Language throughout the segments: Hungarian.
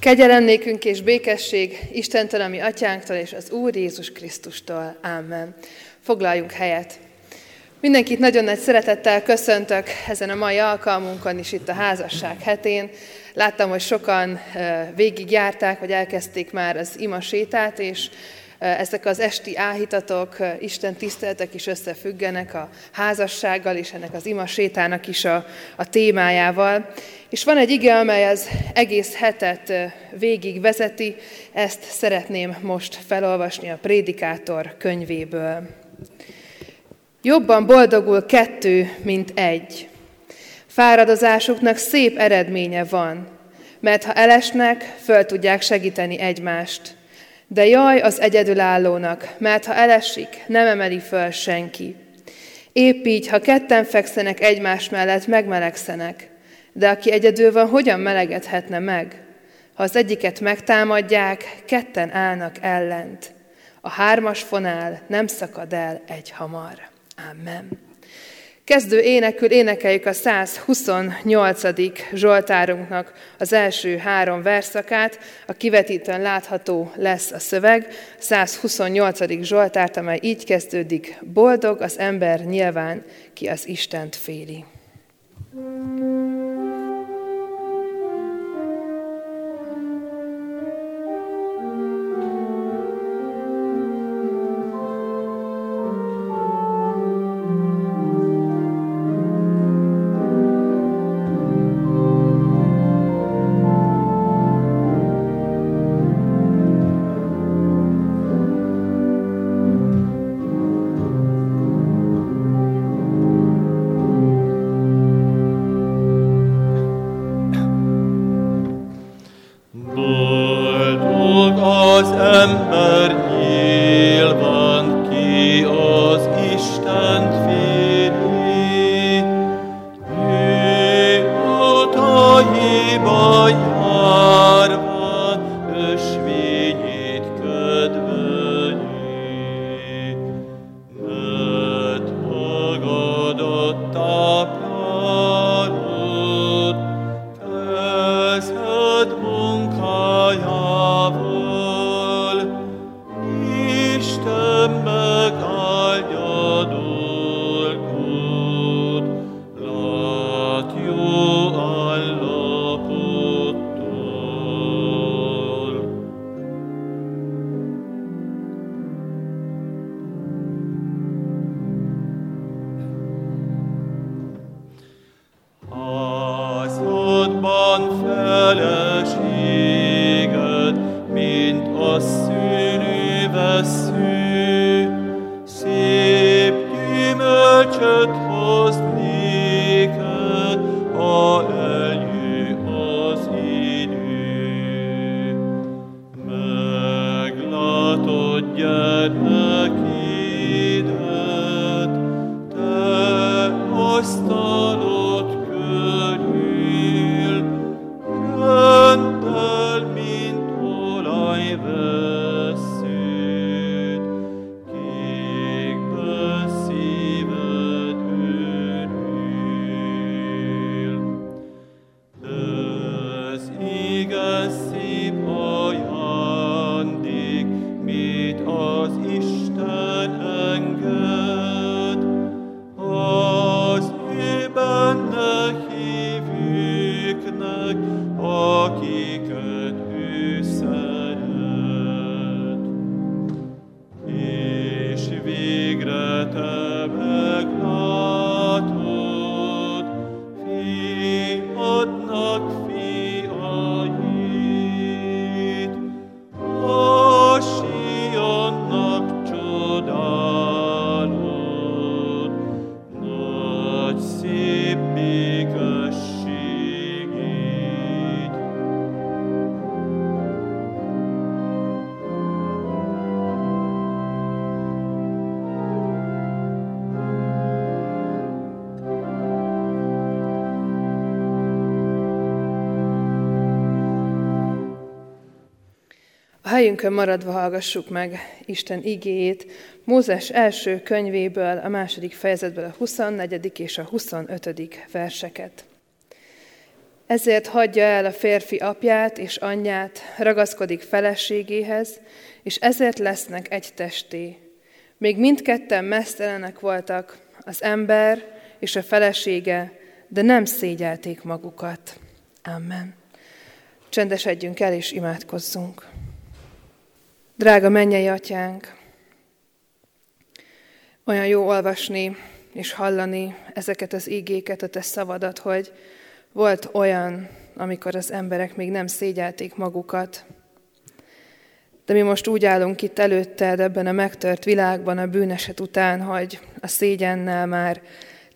Kegyelem nékünk és békesség Istentől, ami atyánktól és az Úr Jézus Krisztustól. Ámen. Foglaljunk helyet. Mindenkit nagyon nagy szeretettel köszöntök ezen a mai alkalmunkon is itt a házasság hetén. Láttam, hogy sokan végigjárták, vagy elkezdték már az ima sétát, és ezek az esti áhítatok, Isten tiszteletek is összefüggenek a házassággal, és ennek az ima sétának is a, a témájával. És van egy ige, amely az egész hetet végig vezeti, ezt szeretném most felolvasni a Prédikátor könyvéből. Jobban boldogul kettő, mint egy. Fáradozásuknak szép eredménye van, mert ha elesnek, föl tudják segíteni egymást. De jaj az egyedülállónak, mert ha elesik, nem emeli föl senki. Épp így, ha ketten fekszenek egymás mellett, megmelegszenek. De aki egyedül van, hogyan melegedhetne meg? Ha az egyiket megtámadják, ketten állnak ellent. A hármas fonál nem szakad el egy hamar. Amen. Kezdő énekül énekeljük a 128. Zsoltárunknak az első három verszakát, a kivetítőn látható lesz a szöveg, 128. Zsoltárt, amely így kezdődik, boldog az ember nyilván, ki az Istent féli. thank helyünkön maradva hallgassuk meg Isten igéjét, Mózes első könyvéből, a második fejezetből a 24. és a 25. verseket. Ezért hagyja el a férfi apját és anyját, ragaszkodik feleségéhez, és ezért lesznek egy testé. Még mindketten mesztelenek voltak, az ember és a felesége, de nem szégyelték magukat. Amen. Csendesedjünk el és imádkozzunk. Drága mennyei atyánk, olyan jó olvasni és hallani ezeket az ígéket, a te szavadat, hogy volt olyan, amikor az emberek még nem szégyelték magukat, de mi most úgy állunk itt előtted ebben a megtört világban a bűneset után, hogy a szégyennel már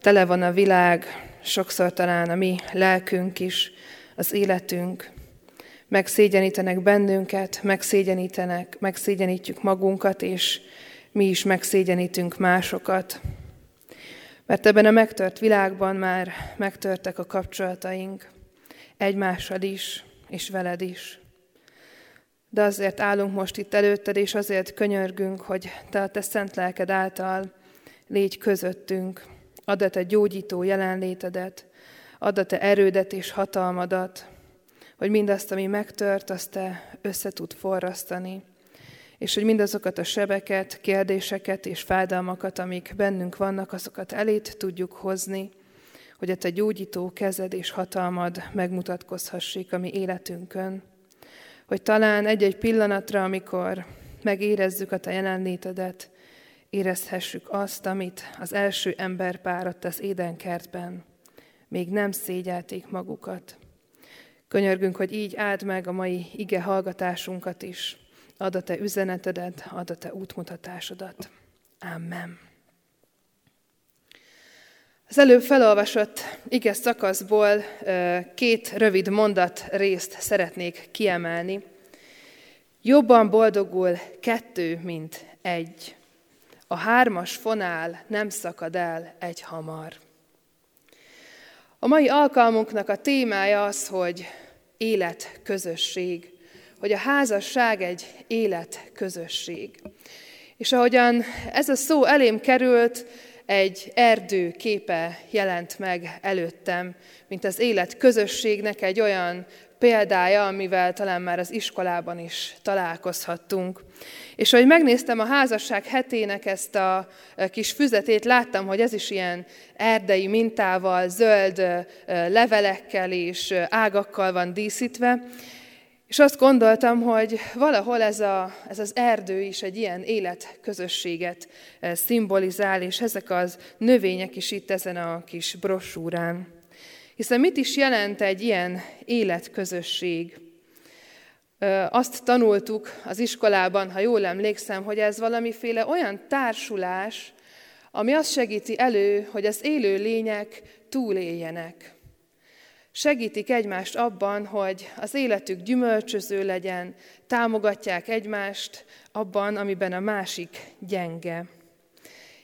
tele van a világ, sokszor talán a mi lelkünk is, az életünk. Megszégyenítenek bennünket, megszégyenítenek, megszégyenítjük magunkat, és mi is megszégyenítünk másokat. Mert ebben a megtört világban már megtörtek a kapcsolataink, egymással is, és veled is. De azért állunk most itt előtted, és azért könyörgünk, hogy te a te szent lelked által légy közöttünk, add a te gyógyító jelenlétedet, add a te erődet és hatalmadat, hogy mindazt, ami megtört, azt te össze tud forrasztani, és hogy mindazokat a sebeket, kérdéseket és fájdalmakat, amik bennünk vannak, azokat elét tudjuk hozni, hogy a te gyógyító kezed és hatalmad megmutatkozhassék a mi életünkön. Hogy talán egy-egy pillanatra, amikor megérezzük a te jelenlétedet, érezhessük azt, amit az első ember párat az édenkertben. Még nem szégyelték magukat. Könyörgünk, hogy így áld meg a mai ige hallgatásunkat is, Ad a te üzenetedet, ad a te útmutatásodat. Amen. Az előbb felolvasott ige szakaszból két rövid mondat részt szeretnék kiemelni. Jobban boldogul kettő, mint egy. A hármas fonál nem szakad el egy hamar. A mai alkalmunknak a témája az, hogy életközösség hogy a házasság egy életközösség. És ahogyan ez a szó elém került, egy erdő képe jelent meg előttem, mint az élet közösségnek egy olyan példája, amivel talán már az iskolában is találkozhattunk. És ahogy megnéztem a házasság hetének ezt a kis füzetét, láttam, hogy ez is ilyen erdei mintával, zöld levelekkel és ágakkal van díszítve, és azt gondoltam, hogy valahol ez, a, ez az erdő is egy ilyen életközösséget szimbolizál, és ezek az növények is itt ezen a kis brosúrán. Hiszen mit is jelent egy ilyen életközösség? Azt tanultuk az iskolában, ha jól emlékszem, hogy ez valamiféle olyan társulás, ami azt segíti elő, hogy az élő lények túléljenek. Segítik egymást abban, hogy az életük gyümölcsöző legyen, támogatják egymást abban, amiben a másik gyenge.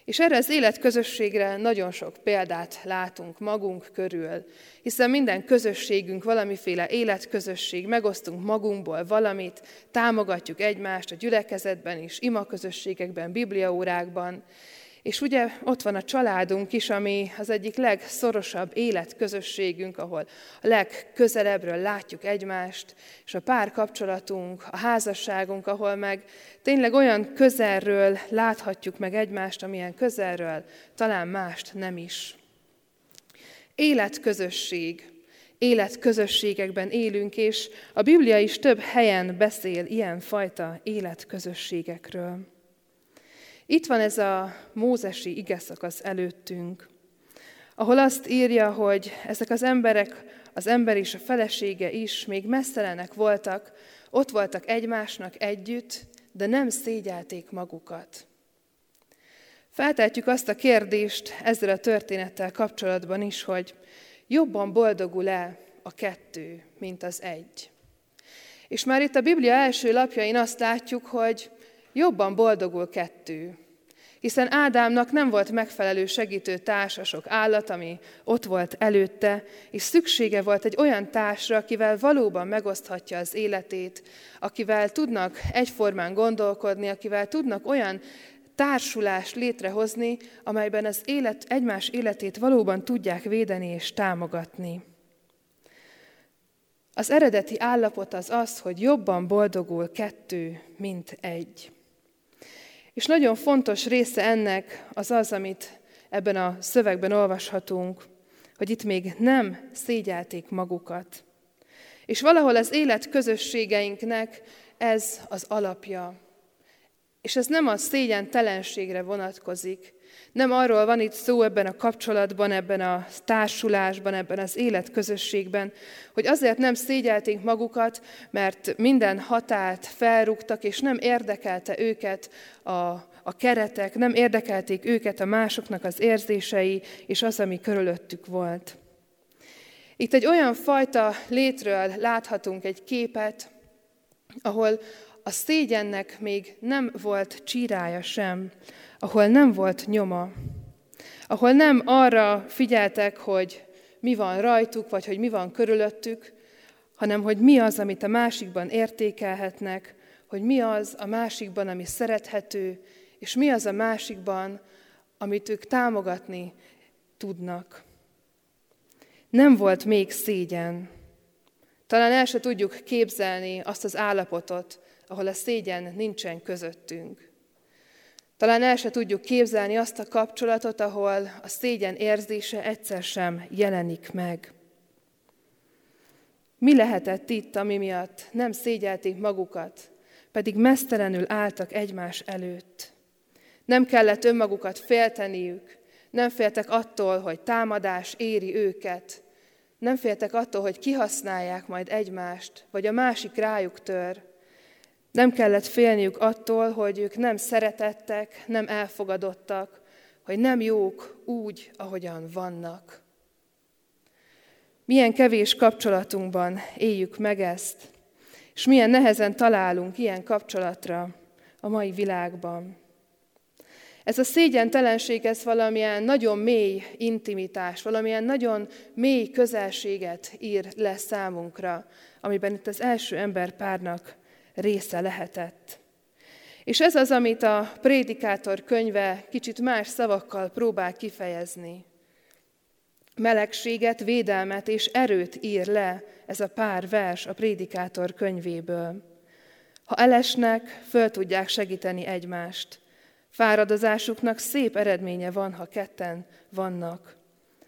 És erre az életközösségre nagyon sok példát látunk magunk körül, hiszen minden közösségünk valamiféle életközösség, megosztunk magunkból valamit, támogatjuk egymást a gyülekezetben is, imaközösségekben, bibliaórákban, és ugye ott van a családunk is, ami az egyik legszorosabb életközösségünk, ahol a legközelebbről látjuk egymást, és a párkapcsolatunk, a házasságunk, ahol meg tényleg olyan közelről láthatjuk meg egymást, amilyen közelről talán mást nem is. Életközösség. Életközösségekben élünk, és a Biblia is több helyen beszél ilyen fajta életközösségekről. Itt van ez a mózesi igeszakasz előttünk, ahol azt írja, hogy ezek az emberek, az ember és a felesége is még messzelenek voltak, ott voltak egymásnak együtt, de nem szégyelték magukat. Feltehetjük azt a kérdést ezzel a történettel kapcsolatban is, hogy jobban boldogul-e a kettő, mint az egy. És már itt a Biblia első lapjain azt látjuk, hogy jobban boldogul kettő. Hiszen Ádámnak nem volt megfelelő segítő társa, sok állat, ami ott volt előtte, és szüksége volt egy olyan társra, akivel valóban megoszthatja az életét, akivel tudnak egyformán gondolkodni, akivel tudnak olyan társulást létrehozni, amelyben az élet, egymás életét valóban tudják védeni és támogatni. Az eredeti állapot az az, hogy jobban boldogul kettő, mint egy. És nagyon fontos része ennek az az, amit ebben a szövegben olvashatunk, hogy itt még nem szégyelték magukat. És valahol az élet közösségeinknek ez az alapja. És ez nem a szégyen telenségre vonatkozik, nem arról van itt szó ebben a kapcsolatban, ebben a társulásban, ebben az életközösségben, hogy azért nem szégyelték magukat, mert minden határt felrúgtak, és nem érdekelte őket a, a keretek, nem érdekelték őket a másoknak az érzései, és az, ami körülöttük volt. Itt egy olyan fajta létről láthatunk egy képet, ahol a szégyennek még nem volt csírája sem, ahol nem volt nyoma, ahol nem arra figyeltek, hogy mi van rajtuk, vagy hogy mi van körülöttük, hanem hogy mi az, amit a másikban értékelhetnek, hogy mi az a másikban, ami szerethető, és mi az a másikban, amit ők támogatni tudnak. Nem volt még szégyen. Talán el se tudjuk képzelni azt az állapotot, ahol a szégyen nincsen közöttünk. Talán el se tudjuk képzelni azt a kapcsolatot, ahol a szégyen érzése egyszer sem jelenik meg. Mi lehetett itt, ami miatt nem szégyelték magukat, pedig mesztelenül álltak egymás előtt? Nem kellett önmagukat félteniük, nem féltek attól, hogy támadás éri őket, nem féltek attól, hogy kihasználják majd egymást, vagy a másik rájuk tör, nem kellett félniük attól, hogy ők nem szeretettek, nem elfogadottak, hogy nem jók úgy, ahogyan vannak. Milyen kevés kapcsolatunkban éljük meg ezt, és milyen nehezen találunk ilyen kapcsolatra a mai világban. Ez a szégyentelenség, ez valamilyen nagyon mély intimitás, valamilyen nagyon mély közelséget ír le számunkra, amiben itt az első ember párnak része lehetett. És ez az, amit a prédikátor könyve kicsit más szavakkal próbál kifejezni. Melegséget, védelmet és erőt ír le ez a pár vers a prédikátor könyvéből. Ha elesnek, föl tudják segíteni egymást. Fáradozásuknak szép eredménye van, ha ketten vannak.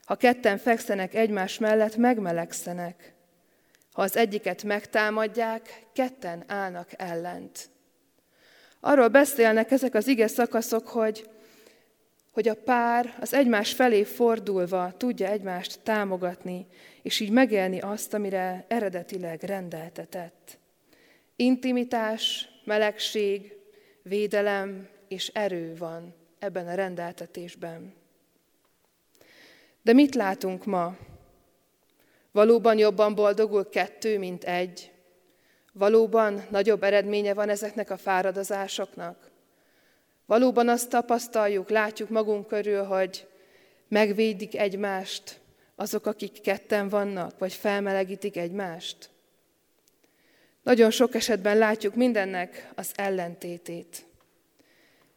Ha ketten fekszenek egymás mellett, megmelegszenek. Ha az egyiket megtámadják, ketten állnak ellent. Arról beszélnek ezek az ige szakaszok, hogy, hogy a pár az egymás felé fordulva tudja egymást támogatni, és így megélni azt, amire eredetileg rendeltetett. Intimitás, melegség, védelem és erő van ebben a rendeltetésben. De mit látunk ma? Valóban jobban boldogul kettő, mint egy? Valóban nagyobb eredménye van ezeknek a fáradozásoknak? Valóban azt tapasztaljuk, látjuk magunk körül, hogy megvédik egymást azok, akik ketten vannak, vagy felmelegítik egymást? Nagyon sok esetben látjuk mindennek az ellentétét.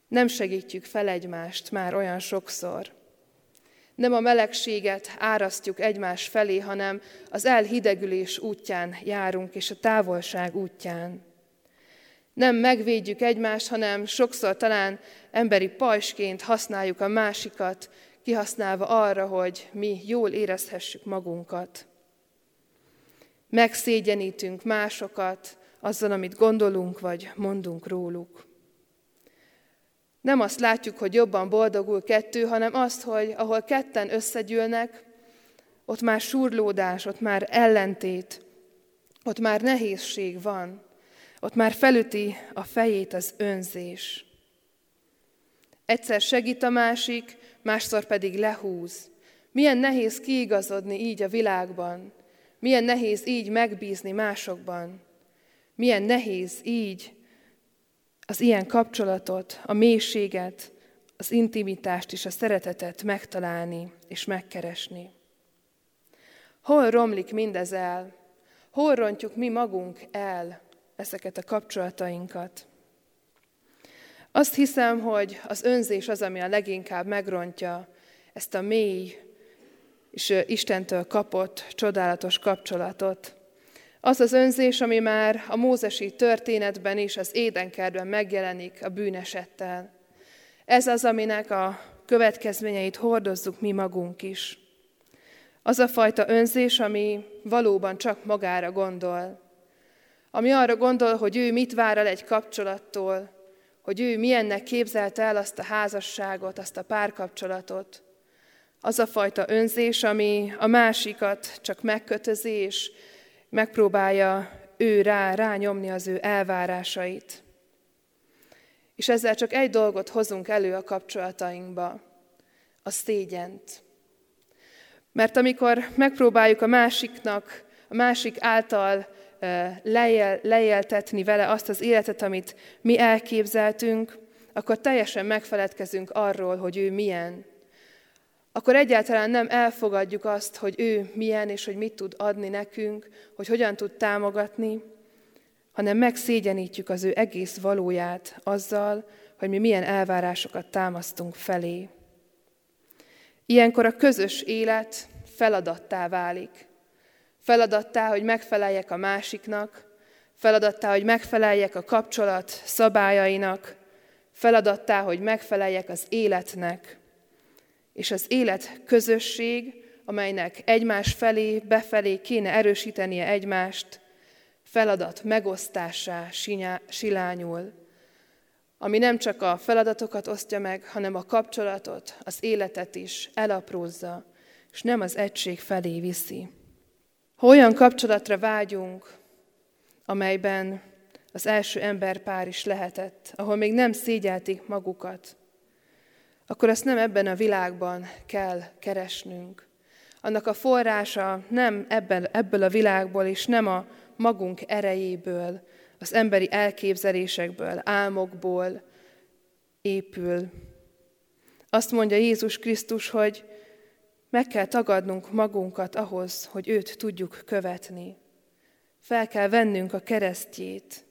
Nem segítjük fel egymást már olyan sokszor. Nem a melegséget árasztjuk egymás felé, hanem az elhidegülés útján járunk, és a távolság útján. Nem megvédjük egymást, hanem sokszor talán emberi pajsként használjuk a másikat, kihasználva arra, hogy mi jól érezhessük magunkat. Megszégyenítünk másokat azzal, amit gondolunk vagy mondunk róluk. Nem azt látjuk, hogy jobban boldogul kettő, hanem azt, hogy ahol ketten összegyűlnek, ott már surlódás, ott már ellentét, ott már nehézség van, ott már felüti a fejét az önzés. Egyszer segít a másik, másszor pedig lehúz. Milyen nehéz kiigazodni így a világban, milyen nehéz így megbízni másokban, milyen nehéz így az ilyen kapcsolatot, a mélységet, az intimitást és a szeretetet megtalálni és megkeresni. Hol romlik mindez el? Hol rontjuk mi magunk el ezeket a kapcsolatainkat? Azt hiszem, hogy az önzés az, ami a leginkább megrontja ezt a mély és Istentől kapott csodálatos kapcsolatot, Az az önzés, ami már a mózesi történetben is az édenkertben megjelenik a bűnesettel. Ez az, aminek a következményeit hordozzuk mi magunk is. Az a fajta önzés, ami valóban csak magára gondol. Ami arra gondol, hogy ő mit vár el egy kapcsolattól, hogy ő milyennek képzelte el azt a házasságot, azt a párkapcsolatot. Az a fajta önzés, ami a másikat csak megkötözi, és megpróbálja ő rá, rányomni az ő elvárásait. És ezzel csak egy dolgot hozunk elő a kapcsolatainkba, a szégyent. Mert amikor megpróbáljuk a másiknak, a másik által lejel, lejeltetni vele azt az életet, amit mi elképzeltünk, akkor teljesen megfeledkezünk arról, hogy ő milyen. Akkor egyáltalán nem elfogadjuk azt, hogy ő milyen, és hogy mit tud adni nekünk, hogy hogyan tud támogatni, hanem megszégyenítjük az ő egész valóját azzal, hogy mi milyen elvárásokat támasztunk felé. Ilyenkor a közös élet feladattá válik. Feladattá, hogy megfeleljek a másiknak, feladattá, hogy megfeleljek a kapcsolat szabályainak, feladattá, hogy megfeleljek az életnek. És az élet közösség, amelynek egymás felé, befelé kéne erősítenie egymást, feladat megosztásá silányul, ami nem csak a feladatokat osztja meg, hanem a kapcsolatot, az életet is elaprózza, és nem az egység felé viszi. Ha olyan kapcsolatra vágyunk, amelyben az első emberpár is lehetett, ahol még nem szégyelték magukat, akkor azt nem ebben a világban kell keresnünk. Annak a forrása nem ebben, ebből a világból, és nem a magunk erejéből, az emberi elképzelésekből, álmokból épül. Azt mondja Jézus Krisztus, hogy meg kell tagadnunk magunkat ahhoz, hogy őt tudjuk követni. Fel kell vennünk a keresztjét,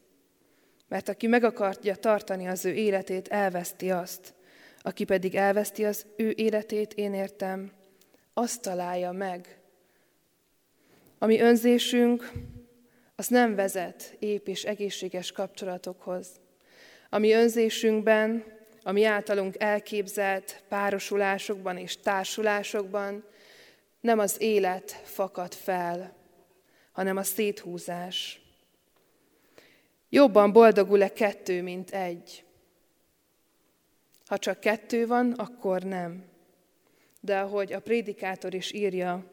mert aki meg akarja tartani az ő életét, elveszti azt. Aki pedig elveszti az ő életét, én értem, azt találja meg. Ami önzésünk, az nem vezet ép és egészséges kapcsolatokhoz. Ami önzésünkben a mi általunk elképzelt párosulásokban és társulásokban nem az élet fakad fel, hanem a széthúzás. Jobban boldogul-e kettő, mint egy? Ha csak kettő van, akkor nem. De ahogy a prédikátor is írja,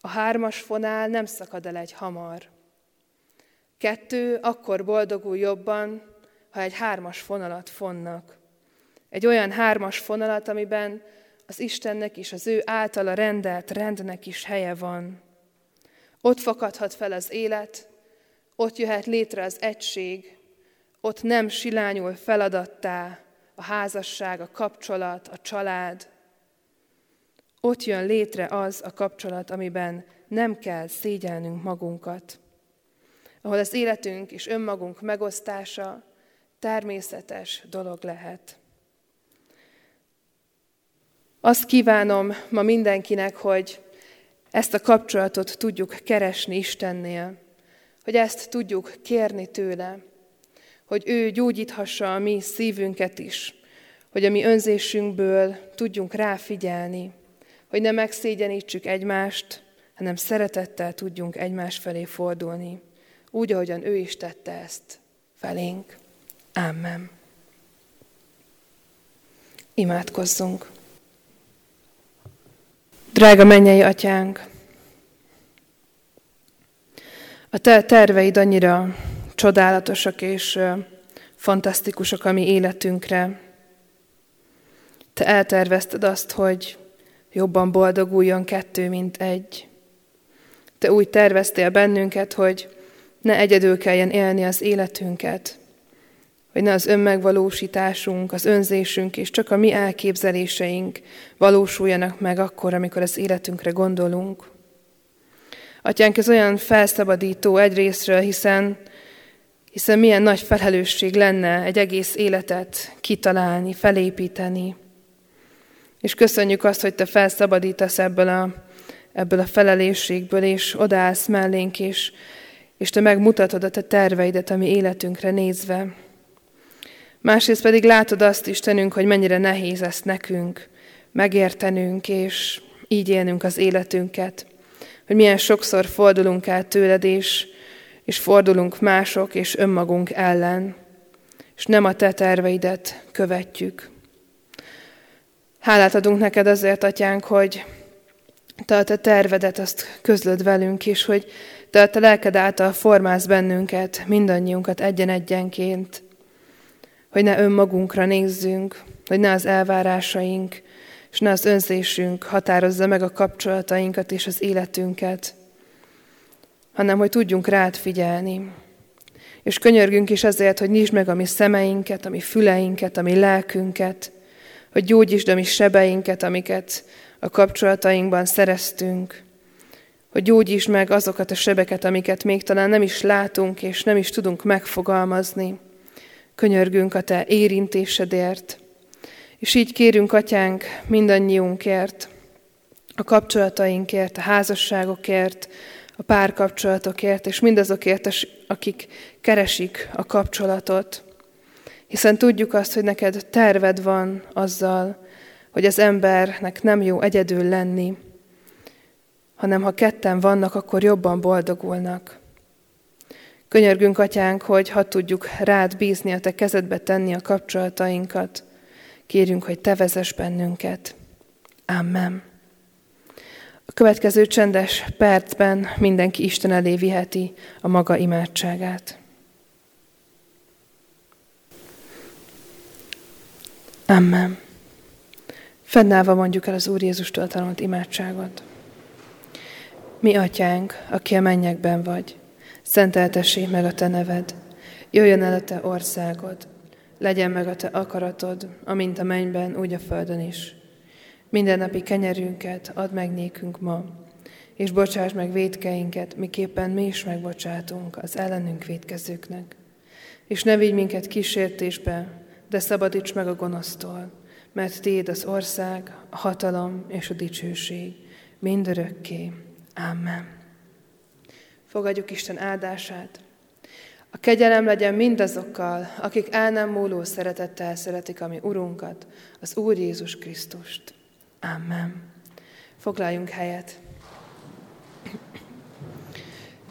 a hármas fonál nem szakad el egy hamar. Kettő akkor boldogul jobban, ha egy hármas fonalat fonnak. Egy olyan hármas fonalat, amiben az Istennek is, az ő általa rendelt rendnek is helye van. Ott fakadhat fel az élet, ott jöhet létre az egység, ott nem silányul feladattá a házasság, a kapcsolat, a család. Ott jön létre az a kapcsolat, amiben nem kell szégyelnünk magunkat, ahol az életünk és önmagunk megosztása természetes dolog lehet. Azt kívánom ma mindenkinek, hogy ezt a kapcsolatot tudjuk keresni Istennél, hogy ezt tudjuk kérni tőle, hogy ő gyógyíthassa a mi szívünket is, hogy a mi önzésünkből tudjunk ráfigyelni, hogy ne megszégyenítsük egymást, hanem szeretettel tudjunk egymás felé fordulni, úgy, ahogyan ő is tette ezt felénk. Amen. Imádkozzunk! Drága mennyei atyánk, a te terveid annyira csodálatosak és fantasztikusak a mi életünkre. Te eltervezted azt, hogy jobban boldoguljon kettő, mint egy. Te úgy terveztél bennünket, hogy ne egyedül kelljen élni az életünket, hogy ne az önmegvalósításunk, az önzésünk és csak a mi elképzeléseink valósuljanak meg akkor, amikor az életünkre gondolunk. Atyánk, ez olyan felszabadító egyrésztről, hiszen, hiszen milyen nagy felelősség lenne egy egész életet kitalálni, felépíteni. És köszönjük azt, hogy Te felszabadítasz ebből a, ebből a felelősségből, és odaállsz mellénk, és, és Te megmutatod a Te terveidet a mi életünkre nézve. Másrészt pedig látod azt, Istenünk, hogy mennyire nehéz ezt nekünk megértenünk, és így élnünk az életünket. Hogy milyen sokszor fordulunk el tőled, és, és fordulunk mások és önmagunk ellen, és nem a te terveidet követjük. Hálát adunk neked azért, atyánk, hogy te a te tervedet azt közlöd velünk, és hogy te a te lelked által formálsz bennünket, mindannyiunkat egyen-egyenként, hogy ne önmagunkra nézzünk, hogy ne az elvárásaink, és ne az önzésünk határozza meg a kapcsolatainkat és az életünket, hanem hogy tudjunk rád figyelni. És könyörgünk is azért, hogy nyisd meg a mi szemeinket, a mi füleinket, a mi lelkünket, hogy gyógyítsd a mi sebeinket, amiket a kapcsolatainkban szereztünk, hogy gyógyítsd meg azokat a sebeket, amiket még talán nem is látunk, és nem is tudunk megfogalmazni. Könyörgünk a Te érintésedért, és így kérünk, Atyánk, mindannyiunkért, a kapcsolatainkért, a házasságokért, a párkapcsolatokért, és mindazokért, akik keresik a kapcsolatot. Hiszen tudjuk azt, hogy neked terved van azzal, hogy az embernek nem jó egyedül lenni, hanem ha ketten vannak, akkor jobban boldogulnak. Könyörgünk, Atyánk, hogy ha tudjuk rád bízni, a Te kezedbe tenni a kapcsolatainkat, Kérjünk, hogy Te vezess bennünket. Amen. A következő csendes percben mindenki Isten elé viheti a maga imádságát. Amen. Fennállva mondjuk el az Úr Jézustól tanult imádságot. Mi atyánk, aki a mennyekben vagy, szenteltessék meg a te neved, jöjjön el a te országod, legyen meg a te akaratod, amint a mennyben, úgy a földön is. Minden napi kenyerünket add meg nékünk ma, és bocsáss meg védkeinket, miképpen mi is megbocsátunk az ellenünk védkezőknek. És ne vigy minket kísértésbe, de szabadíts meg a gonosztól, mert Téd az ország, a hatalom és a dicsőség, mindörökké. Amen. Fogadjuk Isten áldását. A kegyelem legyen mindazokkal, akik el nem múló szeretettel szeretik a mi Urunkat, az Úr Jézus Krisztust. Amen. Foglaljunk helyet.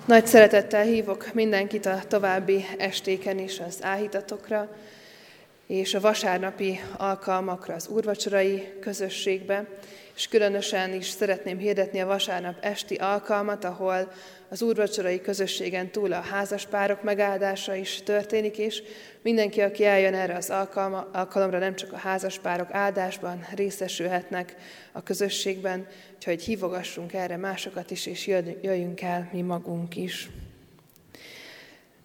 Nagy szeretettel hívok mindenkit a további estéken is az áhítatokra, és a vasárnapi alkalmakra az úrvacsorai közösségbe, és különösen is szeretném hirdetni a vasárnap esti alkalmat, ahol az úrvacsorai közösségen túl a házaspárok megáldása is történik, és mindenki, aki eljön erre az alkalma, alkalomra, nem csak a házaspárok áldásban részesülhetnek a közösségben, úgyhogy hívogassunk erre másokat is, és jöjjünk el mi magunk is.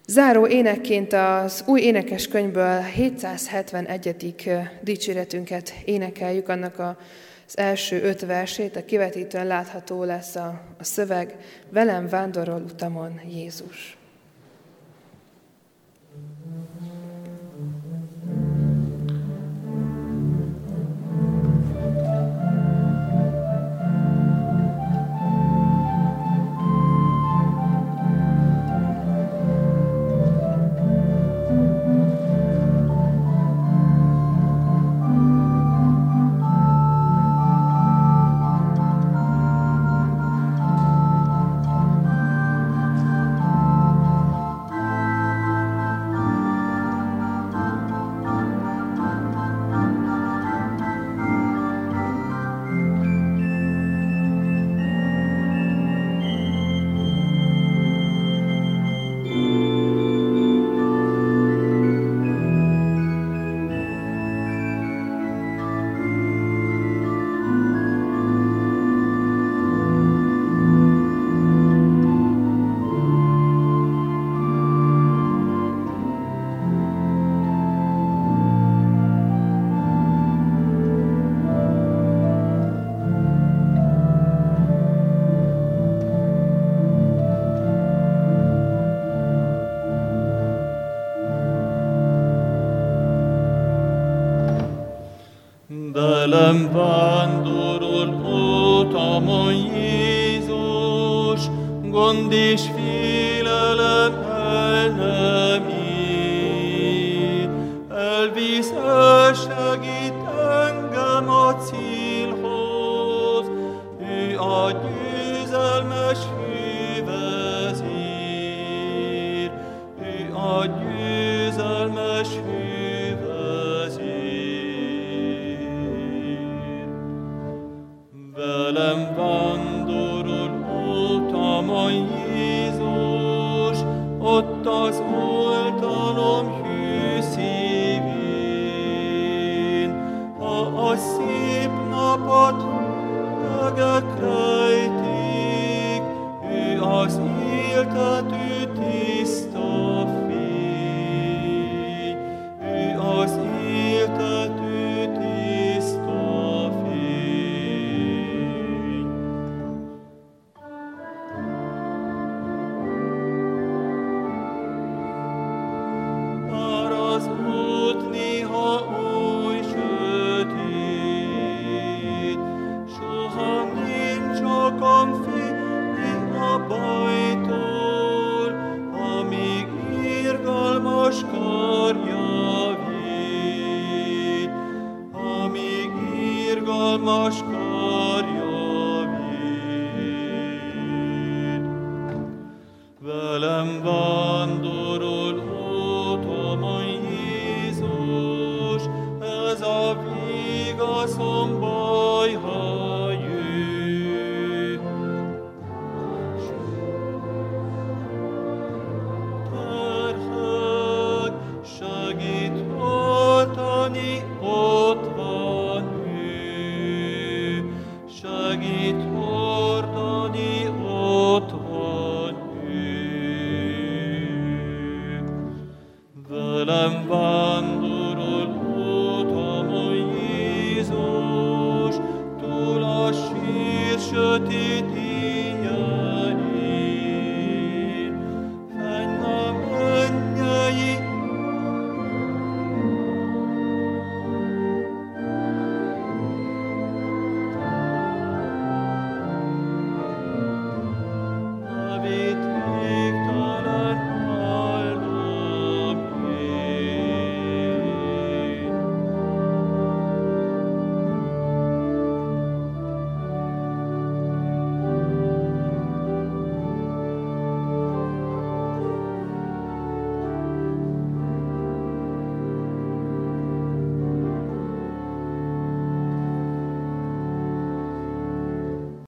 Záró énekként az új énekes könyvből 771. dicséretünket énekeljük, annak a az első öt versét, a kivetítőn látható lesz a, a szöveg, velem vándorol utamon Jézus. Spirit. Velem